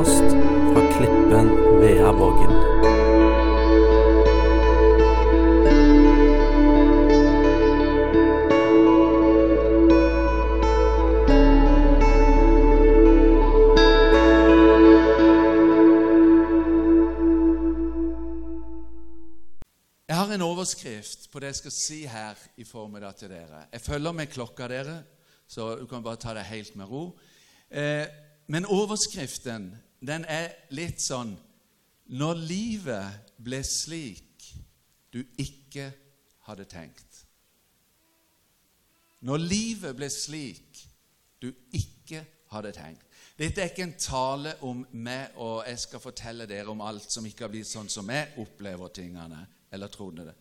podkast fra Klippen Vea Vågen. Jeg har en overskrift på det jeg skal si her i formiddag til dere. Jeg følger med klokka, dere, så du kan bare ta det helt med ro. Eh, men overskriften, den er litt sånn Når livet ble slik du ikke hadde tenkt. Når livet ble slik du ikke hadde tenkt. Dette er ikke en tale om meg, og jeg skal fortelle dere om alt som ikke har blitt sånn som jeg opplever tingene, eller trodde det.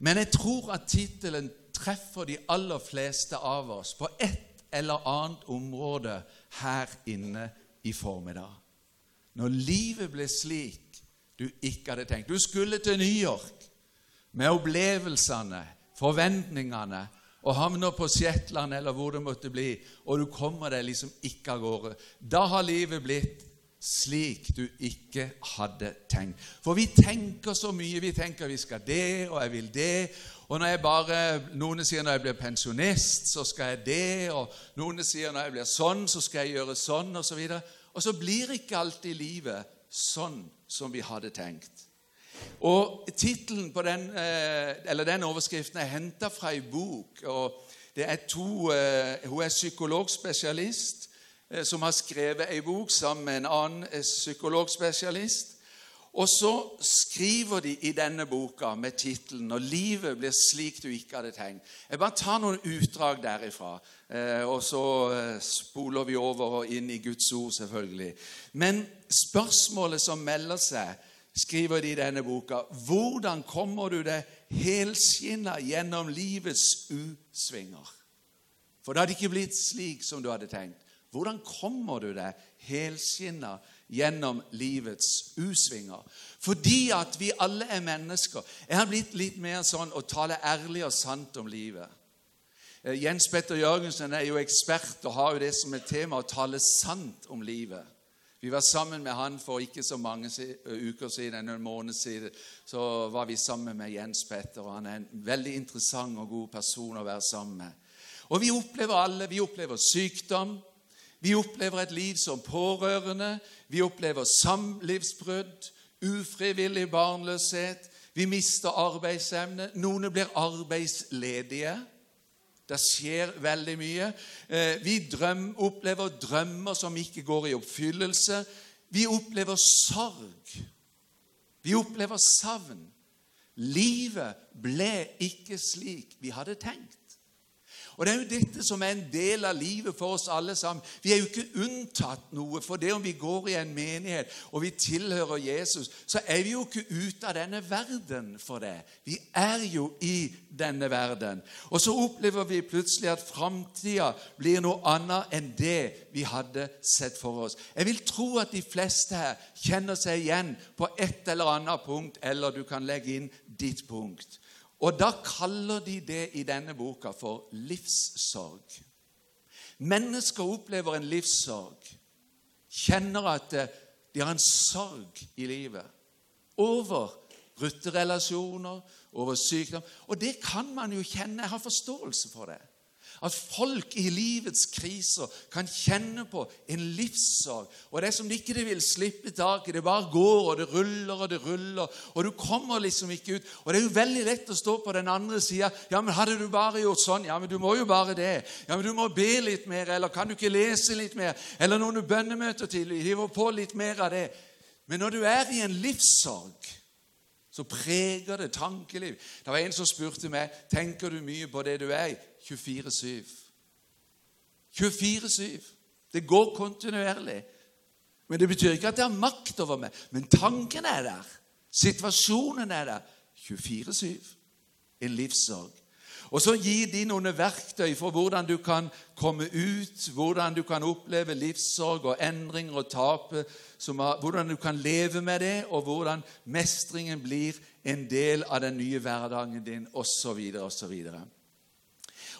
Men jeg tror at tittelen treffer de aller fleste av oss på et eller annet område her inne i formiddag. Når livet ble slik du ikke hadde tenkt. Du skulle til New York med opplevelsene, forventningene, og havner på Shetland eller hvor det måtte bli, og du kommer deg liksom ikke av gårde. Da har livet blitt slik du ikke hadde tenkt. For vi tenker så mye. Vi tenker vi skal det, og jeg vil det. Og når jeg bare, Noen sier når jeg blir pensjonist, så skal jeg det. Og noen sier når jeg blir sånn, så skal jeg gjøre sånn, osv. Og, så. Og så blir ikke alltid livet sånn som vi hadde tenkt. Og Tittelen på den, eh, eller den overskriften er henta fra ei bok. og det er to, eh, Hun er psykologspesialist eh, som har skrevet ei bok sammen med en annen psykologspesialist. Og så skriver de i denne boka med tittelen 'Når livet blir slik du ikke hadde tenkt'. Jeg bare tar noen utdrag derifra, og så spoler vi over og inn i Guds ord, selvfølgelig. Men spørsmålet som melder seg, skriver de i denne boka, hvordan kommer du deg helskinna gjennom livets usvinger? For det hadde ikke blitt slik som du hadde tenkt. Hvordan kommer du deg helskinna gjennom livets usvinger? Fordi at vi alle er mennesker. Jeg har blitt litt mer sånn å tale ærlig og sant om livet. Jens Petter Jørgensen er jo ekspert og har jo det som et tema å tale sant om livet. Vi var sammen med han for ikke så mange uker siden, en måned siden. Så var vi sammen med Jens Petter, og han er en veldig interessant og god person å være sammen med. Og vi opplever alle Vi opplever sykdom. Vi opplever et liv som pårørende. Vi opplever samlivsbrudd, ufrivillig barnløshet. Vi mister arbeidsevne. Noen blir arbeidsledige. Det skjer veldig mye. Vi drøm, opplever drømmer som ikke går i oppfyllelse. Vi opplever sorg. Vi opplever savn. Livet ble ikke slik vi hadde tenkt. Og Det er jo dette som er en del av livet for oss alle sammen. Vi er jo ikke unntatt noe. For det om vi går i en menighet og vi tilhører Jesus, så er vi jo ikke ute av denne verden for det. Vi er jo i denne verden. Og så opplever vi plutselig at framtida blir noe annet enn det vi hadde sett for oss. Jeg vil tro at de fleste her kjenner seg igjen på et eller annet punkt, eller du kan legge inn ditt punkt. Og da kaller de det i denne boka for livssorg. Mennesker opplever en livssorg, kjenner at de har en sorg i livet over brutte relasjoner, over sykdom. Og det kan man jo kjenne. Jeg har forståelse for det. At folk i livets kriser kan kjenne på en livssorg. Og det er som de ikke vil slippe taket. Det bare går, og det ruller og det ruller. Og du kommer liksom ikke ut. Og det er jo veldig lett å stå på den andre sida. Ja, men hadde du bare gjort sånn? Ja, men du må jo bare det. Ja, men du må be litt mer. Eller kan du ikke lese litt mer? Eller noen bønnemøter til. Hiver på litt mer av det. Men når du er i en livssorg så preger det tankeliv. Det var en som spurte meg tenker du mye på det du er i. 24-7. 24-7. Det går kontinuerlig. Men det betyr ikke at det har makt over meg. Men tanken er der. Situasjonen er der. 24-7. En livssorg. Og så gi de noen verktøy for hvordan du kan komme ut, hvordan du kan oppleve livssorg og endringer og tape, hvordan du kan leve med det, og hvordan mestringen blir en del av den nye hverdagen din, osv. osv.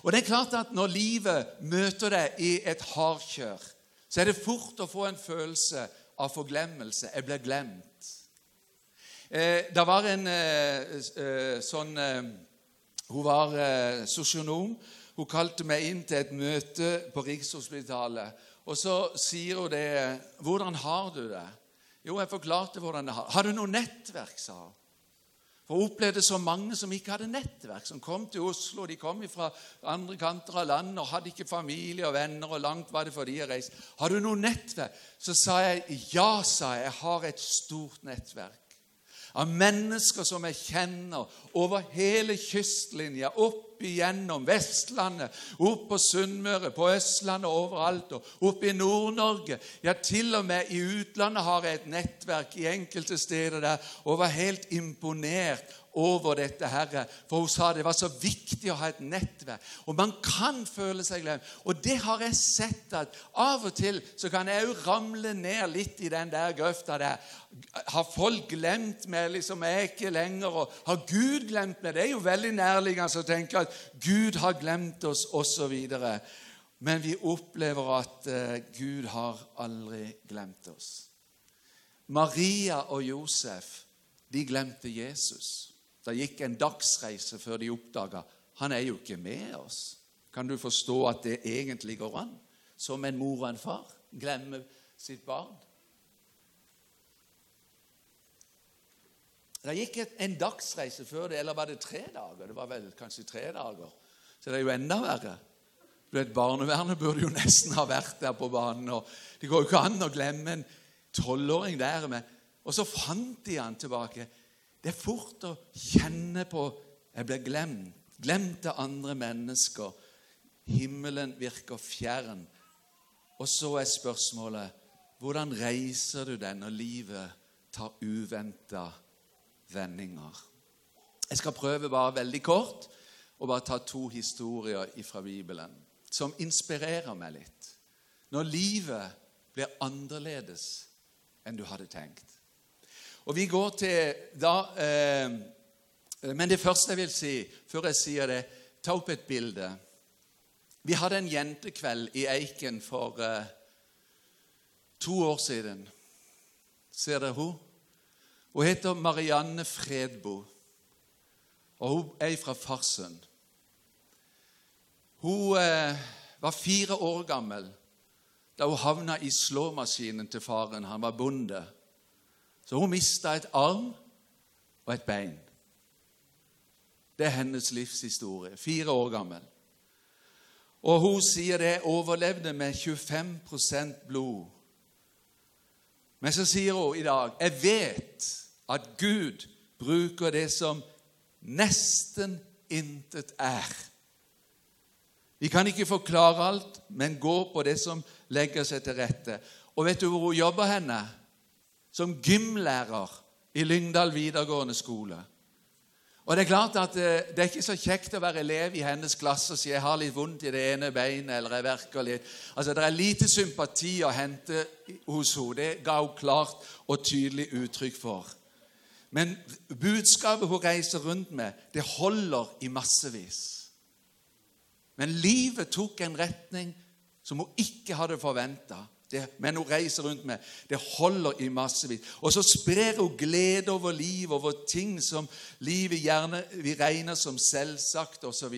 Og det er klart at Når livet møter deg i et hardkjør, så er det fort å få en følelse av forglemmelse. Jeg ble glemt. Eh, det var en eh, eh, sånn eh, Hun var eh, sosionom. Hun kalte meg inn til et møte på Rikshospitalet. Og så sier hun det 'Hvordan har du det?' Jo, jeg forklarte hvordan det har Har du noe nettverk, sa hun. For hun opplevde så mange som ikke hadde nettverk, som kom til Oslo. De kom fra andre kanter av landet og hadde ikke familie og venner, og langt var det for de å reise. Har du noe nettverk? Så sa jeg ja, sa jeg. Jeg har et stort nettverk av mennesker som jeg kjenner over hele kystlinja, opp igjennom Vestlandet, opp på Sunnmøre, på Østlandet, overalt, og opp i Nord-Norge. Ja, til og med i utlandet har jeg et nettverk i enkelte steder der, og var helt imponert over dette. Herre. For hun sa det var så viktig å ha et nettverk. Og man kan føle seg glemt. Og det har jeg sett at av og til så kan jeg òg ramle ned litt i den der grøfta der. Har folk glemt meg? liksom Jeg er ikke lenger. Og har Gud glemt meg? Det er jo veldig nærliggende å tenke at Gud har glemt oss, osv. Men vi opplever at uh, Gud har aldri glemt oss. Maria og Josef de glemte Jesus. Det gikk en dagsreise før de oppdaga han er jo ikke med oss. Kan du forstå at det egentlig går an? Som en mor og en far glemmer sitt barn. Det gikk en dagsreise før det, eller var det tre dager? Det var vel kanskje tre dager. Så det er jo enda verre. Du vet, Barnevernet burde jo nesten ha vært der på banen. og Det går jo ikke an å glemme en tolvåring der. Med. Og så fant de han tilbake. Det er fort å kjenne på jeg blir glemt. Glemt av andre mennesker. Himmelen virker fjern. Og så er spørsmålet hvordan reiser du deg når livet tar uventa vendinger? Jeg skal prøve bare veldig kort å bare ta to historier fra Bibelen som inspirerer meg litt. Når livet blir annerledes enn du hadde tenkt. Og vi går til da eh, Men det første jeg vil si før jeg sier det, ta opp et bilde. Vi hadde en jentekveld i Eiken for eh, to år siden. Ser dere hun? Hun heter Marianne Fredbo, og hun er fra Farsund. Hun eh, var fire år gammel da hun havna i slåmaskinen til faren. Han var bonde. Så hun mista et arm og et bein. Det er hennes livshistorie. Fire år gammel. Og hun sier det overlevde med 25% blod. Men så sier hun i dag jeg vet at Gud bruker det som nesten intet er. Vi kan ikke forklare alt, men gå på det som legger seg til rette. Og vet du hvor hun jobber henne? Som gymlærer i Lyngdal videregående skole. Og Det er klart at det, det er ikke så kjekt å være elev i hennes klasse og si jeg har litt vondt i det ene beinet eller jeg verker litt. Altså, Det er lite sympati å hente hos henne. Det ga hun klart og tydelig uttrykk for. Men budskapet hun reiser rundt med, det holder i massevis. Men livet tok en retning som hun ikke hadde forventa det, men hun reiser rundt med. Det holder i massevis. Og så sprer hun glede over livet, over ting som livet gjerne vi regner som selvsagt osv.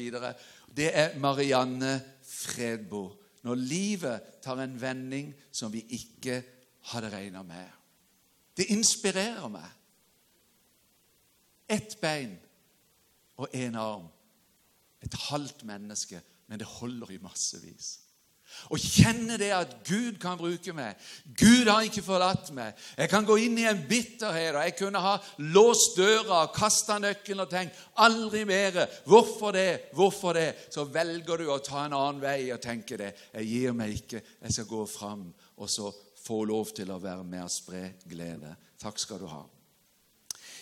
Det er Marianne Fredbo. Når livet tar en vending som vi ikke hadde regna med. Det inspirerer meg. Ett bein og én arm. Et halvt menneske, men det holder i massevis. Og kjenne det at Gud kan bruke meg. Gud har ikke forlatt meg. Jeg kan gå inn i en bitterhet, og jeg kunne ha låst døra og kasta nøkkelen og tenkt aldri mer. Hvorfor det? Hvorfor det? Så velger du å ta en annen vei og tenke det. Jeg gir meg ikke. Jeg skal gå fram og så få lov til å være med og spre glede. Takk skal du ha.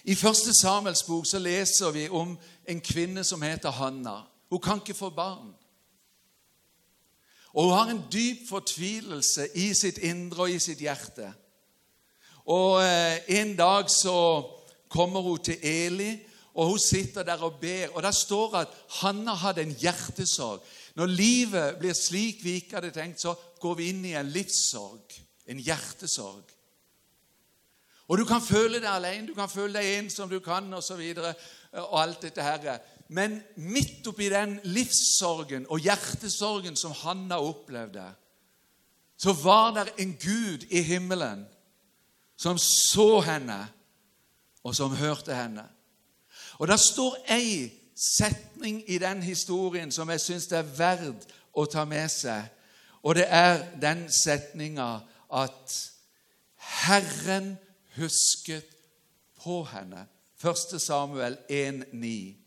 I første Samuels bok så leser vi om en kvinne som heter Hanna. Hun kan ikke få barn. Og hun har en dyp fortvilelse i sitt indre og i sitt hjerte. Og eh, En dag så kommer hun til Eli, og hun sitter der og ber. Og Der står at Hanna hadde en hjertesorg. Når livet blir slik vi ikke hadde tenkt, så går vi inn i en livssorg, en hjertesorg. Og du kan føle deg alene, du kan føle deg ensom, du kan og så videre, og alt dette her. Men midt oppi den livssorgen og hjertesorgen som Hanna opplevde, så var det en Gud i himmelen som så henne, og som hørte henne. Og det står ei setning i den historien som jeg syns det er verdt å ta med seg. Og det er den setninga at Herren husket på henne. 1. Samuel 1,9.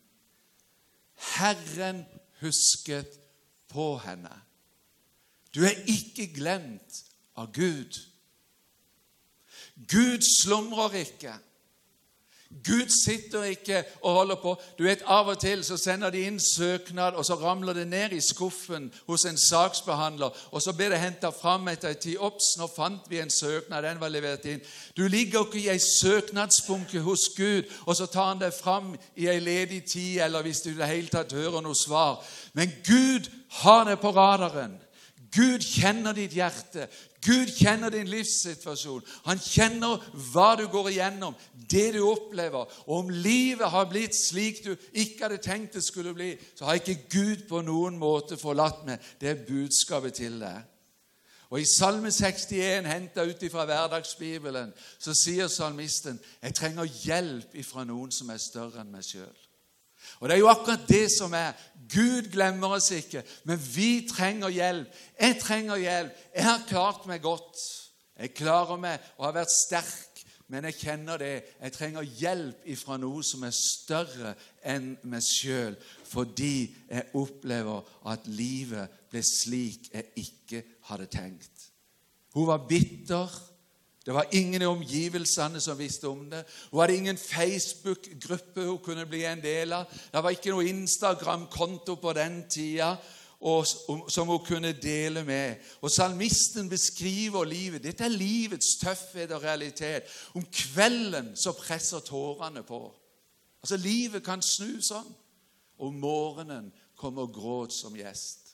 Herren husket på henne. Du er ikke glemt av Gud. Gud slumrer ikke. Gud sitter ikke og holder på. Du vet, Av og til så sender de inn søknad, og så ramler det ned i skuffen hos en saksbehandler. Og så blir det henta fram etter en tid. Ops, nå fant vi en søknad. Den var levert inn. Du ligger ikke i ei søknadsbunke hos Gud, og så tar han deg fram i ei ledig tid, eller hvis du i det hele tatt hører noe svar. Men Gud har det på radaren. Gud kjenner ditt hjerte. Gud kjenner din livssituasjon. Han kjenner hva du går igjennom, det du opplever. Og om livet har blitt slik du ikke hadde tenkt det skulle bli, så har ikke Gud på noen måte forlatt meg. Det er budskapet til deg. Og I Salme 61, henta ut fra hverdagsbibelen, så sier salmisten jeg trenger hjelp fra noen som er større enn meg sjøl. Og Det er jo akkurat det som er. Gud glemmer oss ikke, men vi trenger hjelp. Jeg trenger hjelp. Jeg har klart meg godt. Jeg klarer meg og har vært sterk, men jeg kjenner det. Jeg trenger hjelp ifra noe som er større enn meg sjøl, fordi jeg opplever at livet ble slik jeg ikke hadde tenkt. Hun var bitter. Det var ingen i omgivelsene som visste om det. Hun hadde ingen Facebook-gruppe hun kunne bli en del av. Det var ikke noe Instagram-konto på den tida som hun kunne dele med. Og Salmisten beskriver livet. Dette er livets tøffhet og realitet. Om kvelden så presser tårene på. Altså, Livet kan snu sånn. Om morgenen kommer gråt som gjest.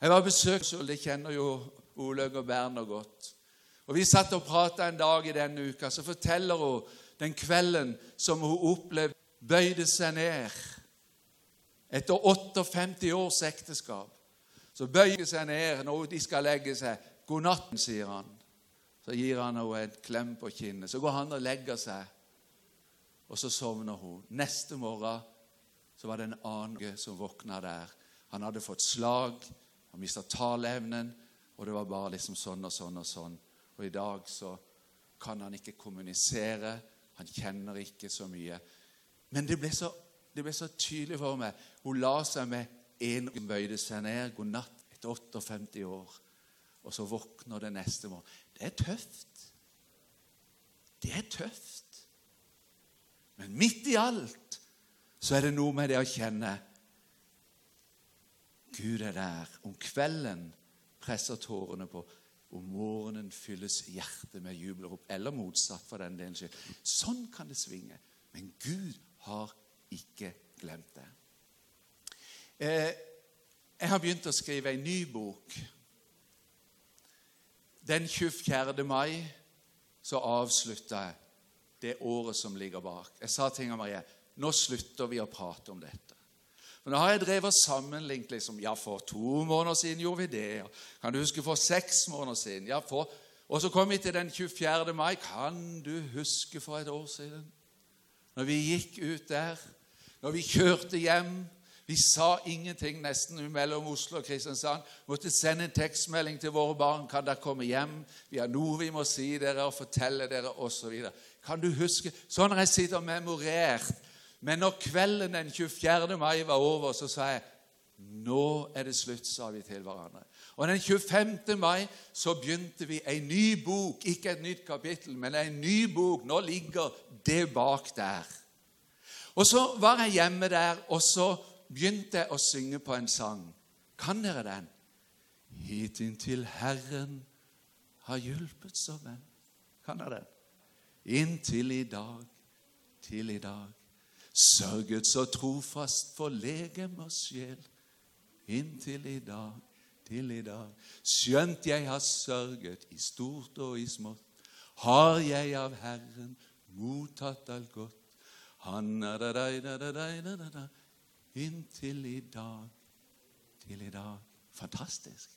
Jeg var besøkt, det kjenner jo Olaug og Berner godt. Og Vi satt og prata en dag i denne uka. Så forteller hun den kvelden som hun opplevde, bøyde seg ned etter 58 års ekteskap. Så bøyer hun seg ned når de skal legge seg. 'God natten', sier han. Så gir han henne en klem på kinnet. Så går han og legger seg, og så sovner hun. Neste morgen så var det en annen som våkna der. Han hadde fått slag, han mista taleevnen, og det var bare liksom sånn og sånn og sånn. Og i dag så kan han ikke kommunisere. Han kjenner ikke så mye. Men det ble så, det ble så tydelig for meg. Hun la seg med en Hun bøyde seg ned. God natt etter 58 år. Og så våkner det neste morgen. Det er tøft. Det er tøft. Men midt i alt så er det noe med det å kjenne Gud er der. Om kvelden presser tårene på. Om morgenen fylles hjertet med jubelrop, eller motsatt for den delen skyld. Sånn kan det svinge. Men Gud har ikke glemt det. Eh, jeg har begynt å skrive en ny bok. Den 24. mai så avslutta jeg det året som ligger bak. Jeg sa til Inger Marie nå slutter vi å prate om dette. Men nå har jeg drevet sammenlignet liksom, ja, for to måneder siden gjorde vi det. Kan du huske for seks måneder siden? Ja, for, og så kom vi til den 24. mai. Kan du huske for et år siden? Når vi gikk ut der, når vi kjørte hjem Vi sa ingenting nesten mellom Oslo og Kristiansand. Måtte sende en tekstmelding til våre barn. Kan dere komme hjem? Vi har noe vi må si dere og fortelle dere, osv. Kan du huske? Sånn har jeg sitter og memorert men når kvelden den 24. mai var over, så sa jeg nå er det slutt, sa vi til hverandre. Og den 25. mai så begynte vi en ny bok. Ikke et nytt kapittel, men en ny bok. Nå ligger det bak der. Og så var jeg hjemme der, og så begynte jeg å synge på en sang. Kan dere den? Hit inntil Herren har hjulpet som venn. Kan dere den? Inntil i dag, til i dag sørget så trofast for legem og sjel, inntil i dag, til i dag. Skjønt jeg har sørget i stort og i smått, har jeg av Herren mottatt alt godt. Han er da, da, da, da, da, da, da, da. Inntil i dag, til i dag. Fantastisk.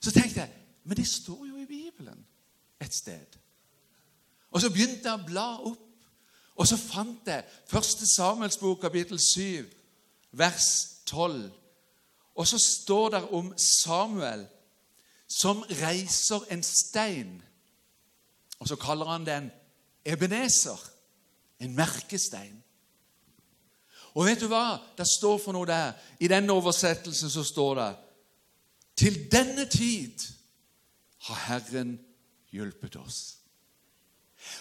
Så tenkte jeg Men det står jo i Bibelen et sted. Og så begynte jeg å bla opp, og så fant jeg 1. Samuels bok, kapittel 7, vers 12. Og så står det om Samuel som reiser en stein. Og så kaller han den Ebenezer, en merkestein. Og vet du hva det står for noe der? I den oversettelsen så står det Til denne tid har Herren hjulpet oss.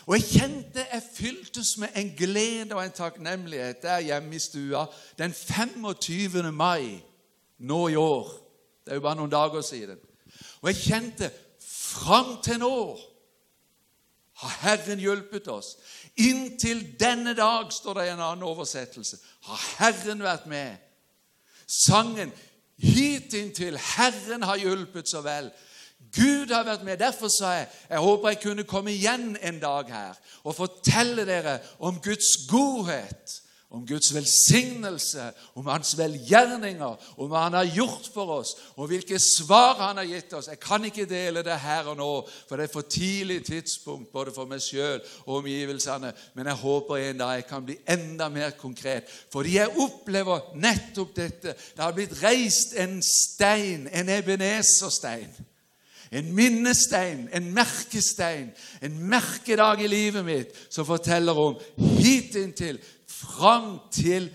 Og jeg kjente jeg fyltes med en glede og en takknemlighet der hjemme i stua den 25. mai nå i år. Det er jo bare noen dager siden. Og jeg kjente fram til nå har Herren hjulpet oss. Inntil denne dag, står det i en annen oversettelse, har Herren vært med. Sangen Hitinntil Herren har hjulpet så vel. Gud har vært med. Derfor sa jeg jeg håper jeg kunne komme igjen en dag her og fortelle dere om Guds godhet, om Guds velsignelse, om Hans velgjerninger, om hva Han har gjort for oss, og hvilke svar Han har gitt oss. Jeg kan ikke dele det her og nå, for det er for tidlig tidspunkt både for meg sjøl og omgivelsene, men jeg håper en dag jeg kan bli enda mer konkret, fordi jeg opplever nettopp dette. Det har blitt reist en stein, en Ebenezer-stein en minnestein, en merkestein, en merkedag i livet mitt som forteller om hitinntil, fram til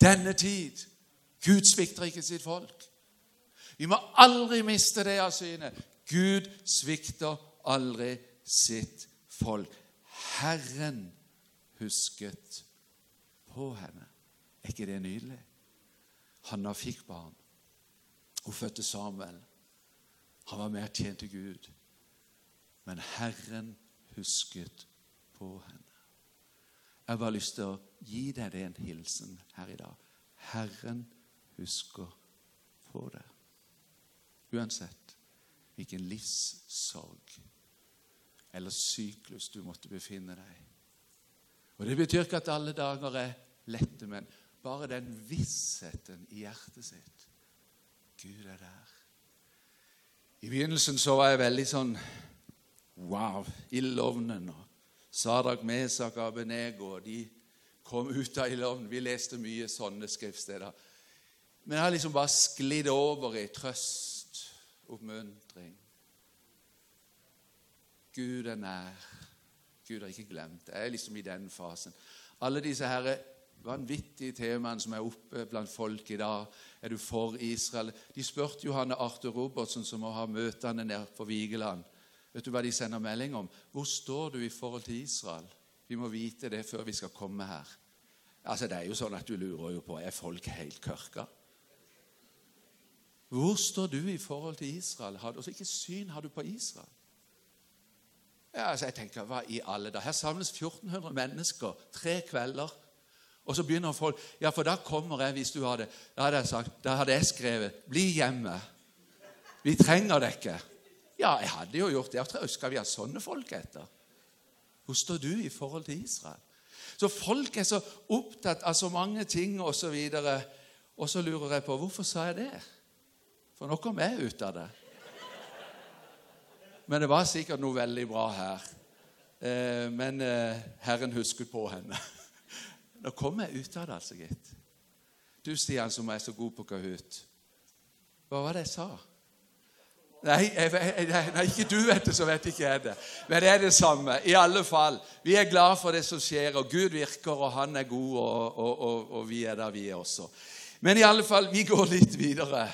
denne tid. Gud svikter ikke sitt folk. Vi må aldri miste det av syne. Gud svikter aldri sitt folk. Herren husket på henne. Er ikke det nydelig? Hanna fikk barn. Hun fødte Samuel. Han var med og tjente Gud. Men Herren husket på henne. Jeg har bare lyst til å gi deg det en hilsen her i dag. Herren husker på deg. Uansett hvilken livssorg eller syklus du måtte befinne deg. Og Det betyr ikke at alle dager er lette, men bare den vissheten i hjertet sitt Gud er der. I begynnelsen så var jeg veldig sånn Wow! Ildovnen og Sadak Mesak Abenego. De kom ut av ildovnen. Vi leste mye sånne skriftsteder. Men jeg har liksom bare sklidd over i trøst, oppmuntring. Gud er nær. Gud har ikke glemt. Jeg er liksom i den fasen. Alle disse her vanvittige temaene som er oppe blant folk i dag. Er du for Israel? De spurte Johanne Arthur Robertsen, som må ha møtene nede på Vigeland. Vet du hva de sender melding om? Hvor står du i forhold til Israel? Vi må vite det før vi skal komme her. Altså, Det er jo sånn at du lurer jo på er folk helt kørka. Hvor står du i forhold til Israel? Har altså, ikke syn har du på Israel? Ja, altså, jeg tenker, hva i alle dager? Her samles 1400 mennesker tre kvelder. Og så begynner folk Ja, for da kommer jeg, hvis du hadde Da hadde jeg sagt, da hadde jeg skrevet 'Bli hjemme'. Vi trenger deg ikke. Ja, jeg hadde jo gjort det. Jeg Skal vi ha sånne folk etter? Hvor står du i forhold til Israel? Så folk er så opptatt av så mange ting osv. Og, så og så lurer jeg på hvorfor sa jeg det? For nå kom jeg ut av det. Men det var sikkert noe veldig bra her. Eh, men eh, Herren husket på henne. Nå kom jeg ut av det, altså, gitt. Du, Stian, som er så god på Kahoot. Hva var det jeg sa? Nei, jeg, nei, ikke du vet det, så vet ikke jeg det. Men det er det samme. I alle fall, Vi er glad for det som skjer, og Gud virker, og Han er god, og, og, og, og vi er der, vi er også. Men i alle fall, vi går litt videre.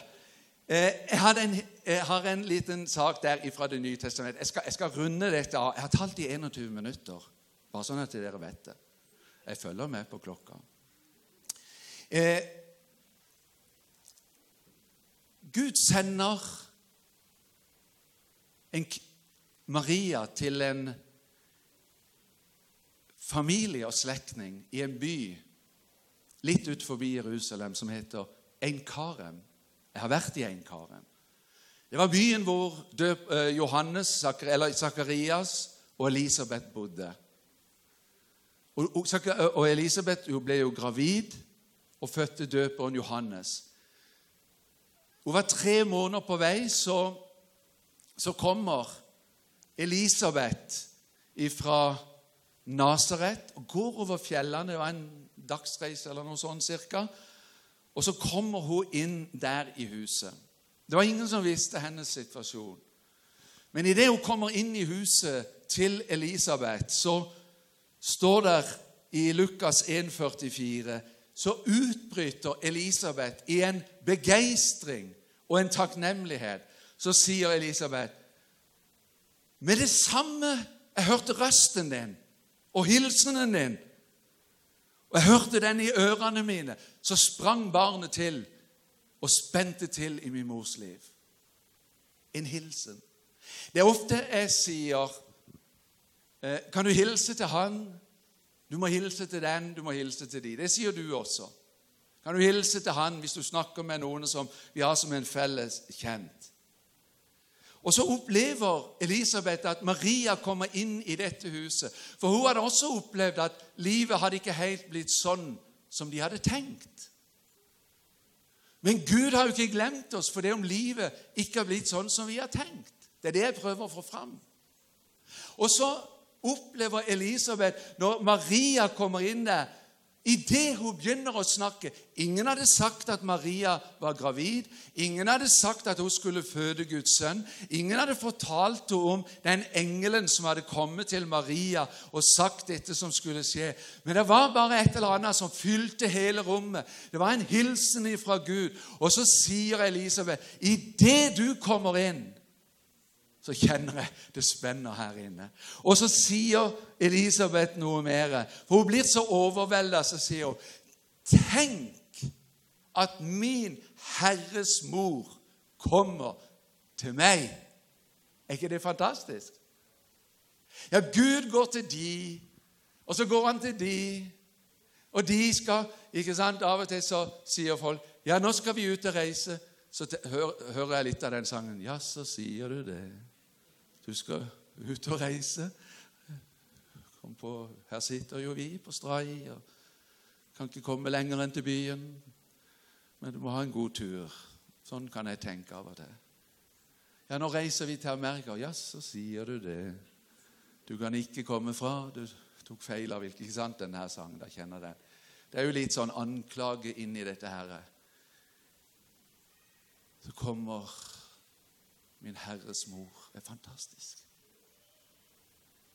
Eh, jeg, en, jeg, har en liten sak der fra Det nye testamentet. Jeg jeg skal runde dette av. Jeg har talt i 21 minutter, bare sånn at dere vet det. Jeg følger med på klokka. Eh, Gud sender en Maria til en familie og slektning i en by litt ut forbi Jerusalem som heter Einkarem. Jeg har vært i Einkarem. Det var byen hvor eh, Johannes, eller Zakarias og Elisabeth bodde. Og, og, Elisabeth ble jo gravid og fødte døperen Johannes. Hun var tre måneder på vei, så, så kommer Elisabeth fra Nasaret og går over fjellene. Det var en dagsreise eller noe sånt cirka. Og så kommer hun inn der i huset. Det var ingen som visste hennes situasjon. Men idet hun kommer inn i huset til Elisabeth, så står der i Lukas 1,44 så utbryter Elisabeth i en begeistring og en takknemlighet. Så sier Elisabeth Med det samme jeg hørte røsten din og hilsenen din, og jeg hørte den i ørene mine, så sprang barnet til og spente til i min mors liv. En hilsen. Det er ofte jeg sier Kan du hilse til han? Du må hilse til den, du må hilse til de. Det sier du også. Kan du hilse til han hvis du snakker med noen som vi har som en felles kjent? Og så opplever Elisabeth at Maria kommer inn i dette huset. For hun hadde også opplevd at livet hadde ikke helt blitt sånn som de hadde tenkt. Men Gud har jo ikke glemt oss for det om livet ikke har blitt sånn som vi har tenkt. Det er det jeg prøver å få fram. Og så opplever Elisabeth, når Maria kommer inn der Idet hun begynner å snakke Ingen hadde sagt at Maria var gravid. Ingen hadde sagt at hun skulle føde Guds sønn. Ingen hadde fortalt henne om den engelen som hadde kommet til Maria og sagt dette som skulle skje. Men det var bare et eller annet som fylte hele rommet. Det var en hilsen fra Gud. Og så sier Elisabeth, idet du kommer inn så kjenner jeg det spenner her inne. Og så sier Elisabeth noe mer. For hun blir så overvelda, så sier hun Tenk at min Herres mor kommer til meg. Er ikke det fantastisk? Ja, Gud går til de, og så går han til de, og de skal ikke sant, Av og til så sier folk ja, nå skal vi ut og reise. Så hører jeg litt av den sangen. Ja, så sier du det. Du skal ut og reise. På, her sitter jo vi på strai og kan ikke komme lenger enn til byen. Men du må ha en god tur. Sånn kan jeg tenke av og til. Ja, nå reiser vi til Amerika. Ja, så sier du det. Du kan ikke komme fra Du tok feil av hvilken Ikke sant, denne sangen? Da kjenner den. Det er jo litt sånn anklage inni dette her. Så kommer min Herres mor. Det er fantastisk.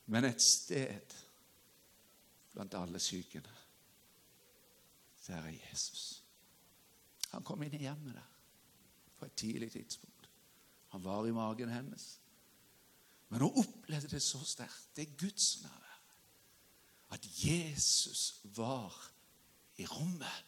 Men et sted blant alle sykene, der er Jesus. Han kom inn i hjemmet der på et tidlig tidspunkt. Han var i magen hennes. Men hun opplevde det så sterkt. Det Guds nærvær. At Jesus var i rommet.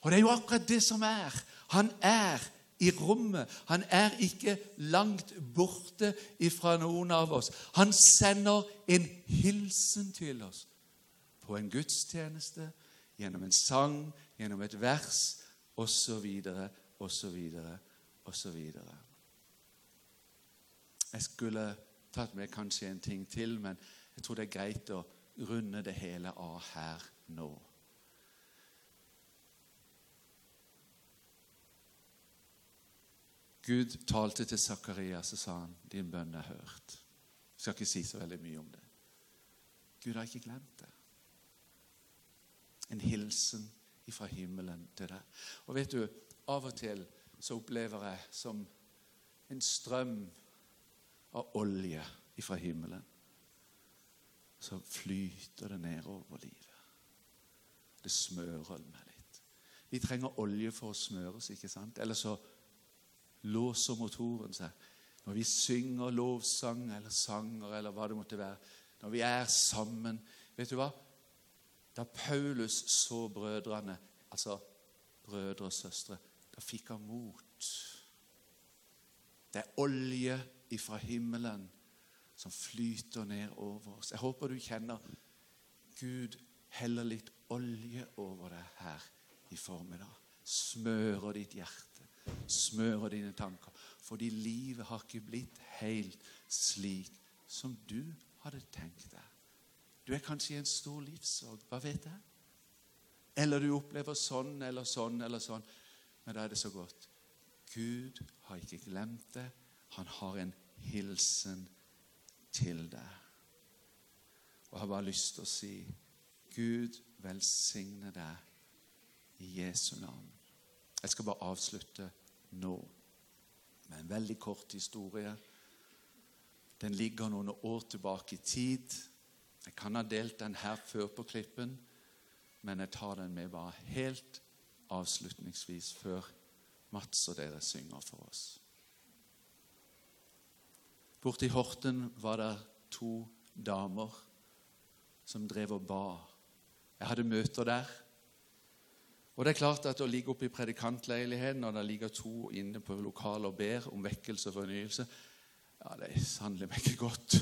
Og det er jo akkurat det som er. Han er i rommet. Han er ikke langt borte ifra noen av oss. Han sender en hilsen til oss på en gudstjeneste, gjennom en sang, gjennom et vers osv., osv., osv. Jeg skulle tatt med kanskje en ting til, men jeg tror det er greit å runde det hele av her nå. Gud talte til Sakarias og sa han, 'Din bønn er hørt'. Jeg skal ikke si så veldig mye om det. Gud har ikke glemt det. En hilsen fra himmelen til deg. Og vet du, Av og til så opplever jeg som en strøm av olje fra himmelen. Så flyter det nedover livet. Det smører meg litt. Vi trenger olje for å smøre oss, ikke sant? Eller så låser motoren seg. Når vi synger lovsang eller sanger eller hva det måtte være. Når vi er sammen. Vet du hva? Da Paulus så brødrene, altså brødre og søstre, da fikk han mot. Det er olje ifra himmelen som flyter ned over oss. Jeg håper du kjenner Gud heller litt olje over deg her i formiddag. smører ditt hjerte, smører dine tanker. Fordi livet har ikke blitt helt slik som du hadde tenkt deg. Du er kanskje i en stor livssorg. Hva vet jeg? Eller du opplever sånn eller sånn eller sånn. Men da er det så godt. Gud har ikke glemt det. Han har en hilsen til deg. Og har bare lyst til å si Gud velsigne deg i Jesu navn. Jeg skal bare avslutte nå med en veldig kort historie. Den ligger noen år tilbake i tid. Jeg kan ha delt den her før på klippen, men jeg tar den med bare helt avslutningsvis før Mats og dere synger for oss. Borte i Horten var det to damer som drev og ba. Jeg hadde møter der. Og det er klart at Å ligge oppe i predikantleiligheten når det ligger to inne på lokalet og ber om vekkelse og fornyelse, ja, det er sannelig meg ikke godt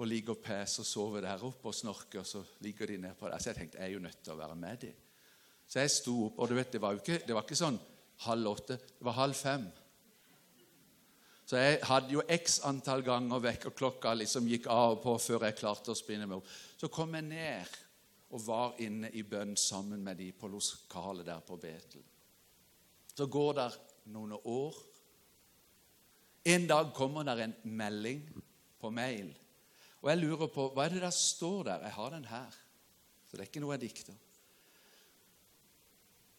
Å ligge og pese og sove der oppe og snorke, og så ligger de ned på det. Så jeg tenkte jeg er jo nødt til å være med dem. Så jeg sto opp, og du vet, det var jo ikke, det var ikke sånn halv åtte, det var halv fem. Så jeg hadde jo x antall ganger vekk, og klokka liksom gikk av og på før jeg klarte å spinne meg opp. Så kom jeg ned og var inne i bønn sammen med de på lokalet der på Betel. Så går det noen år. En dag kommer det en melding på mail og jeg lurer på hva er det der står der? Jeg har den her, så det er ikke noe jeg dikter.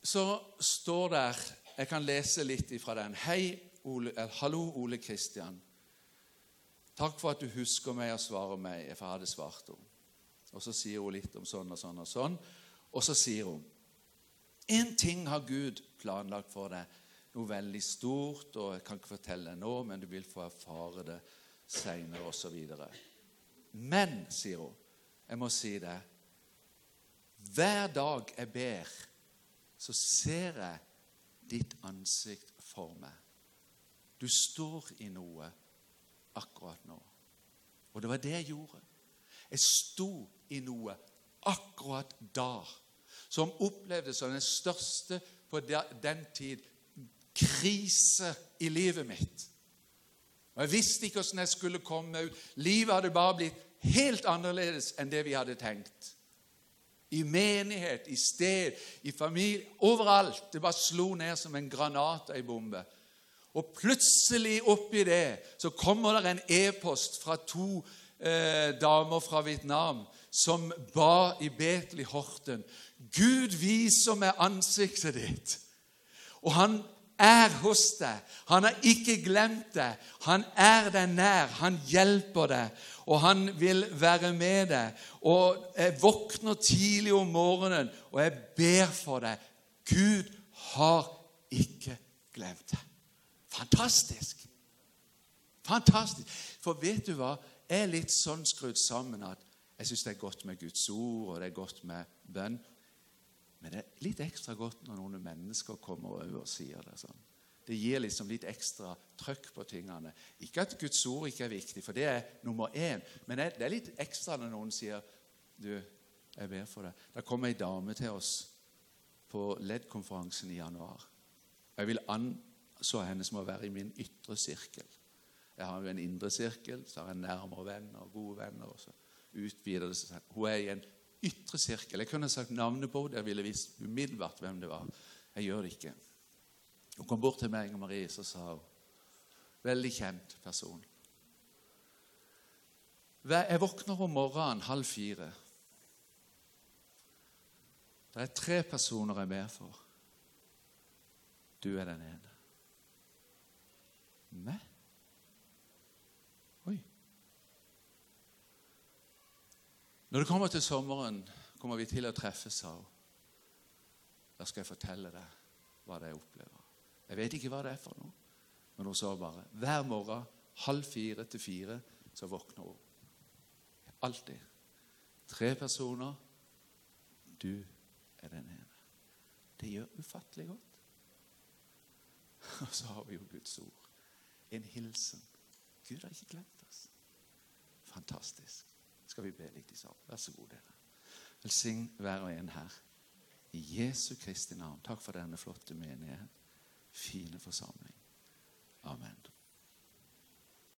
Så står der Jeg kan lese litt ifra den. Hei, Ole, eh, hallo, Ole Kristian. Takk for at du husker meg og svarer meg, for jeg hadde svart henne. Og så sier hun litt om sånn og sånn og sånn. Og så sier hun En ting har Gud planlagt for deg, noe veldig stort, og jeg kan ikke fortelle det nå, men du vil få erfare det seinere, osv. Men, sier hun, jeg må si det Hver dag jeg ber, så ser jeg ditt ansikt for meg. Du står i noe akkurat nå. Og det var det jeg gjorde. Jeg sto i noe akkurat da som opplevdes som den største på den tid krise i livet mitt. Og Jeg visste ikke hvordan jeg skulle komme ut. Livet hadde bare blitt helt annerledes enn det vi hadde tenkt. I menighet, i sted, i familie, overalt. Det bare slo ned som en granat og ei bombe. Og plutselig oppi det så kommer det en e-post fra to eh, damer fra Vietnam som ba i Betel i Horten. Gud viser meg ansiktet ditt. Og han er hos deg. Han har ikke glemt deg. Han er deg nær. Han hjelper deg, og han vil være med deg. Og Jeg våkner tidlig om morgenen, og jeg ber for deg. Gud har ikke glemt deg. Fantastisk! Fantastisk. For vet du hva? Er litt sånn skrudd sammen at jeg syns det er godt med Guds ord, og det er godt med bønn. Men det er litt ekstra godt når noen mennesker kommer over og sier det sånn. Det gir liksom litt ekstra trøkk på tingene. Ikke at Guds ord ikke er viktig, for det er nummer én. Men det er litt ekstra når noen sier du, jeg ber for deg. Da kom ei dame til oss på LED-konferansen i januar. Jeg vil anså henne som å være i min ytre sirkel. Jeg har jo en indre sirkel, så har jeg nærmere venner og gode venner. og så utvider det seg. Hun er i en ytre sirkel. Jeg kunne sagt navnet på henne. Jeg ville visst umiddelbart hvem det var. Jeg gjør det ikke. Hun kom bort til meg og Marie så sa hun Veldig kjent person. Jeg våkner om morgenen halv fire. Det er tre personer jeg ber for. Du er den ene. Meg? Når det kommer til sommeren, kommer vi til å treffes, sa hun. Da skal jeg fortelle deg hva det jeg opplever. Jeg vet ikke hva det er for noe, men hun sa bare hver morgen halv fire til fire så våkner hun. Alltid. Tre personer. Du er den ene. Det gjør ufattelig godt. Og så har vi jo Guds ord. En hilsen. Gud har ikke glemt oss. Fantastisk skal vi be litt i sammen. Vær så god, dere. Velsign hver og en her. I Jesu Kristi navn. Takk for denne flotte menighet. Fine forsamling. Amen.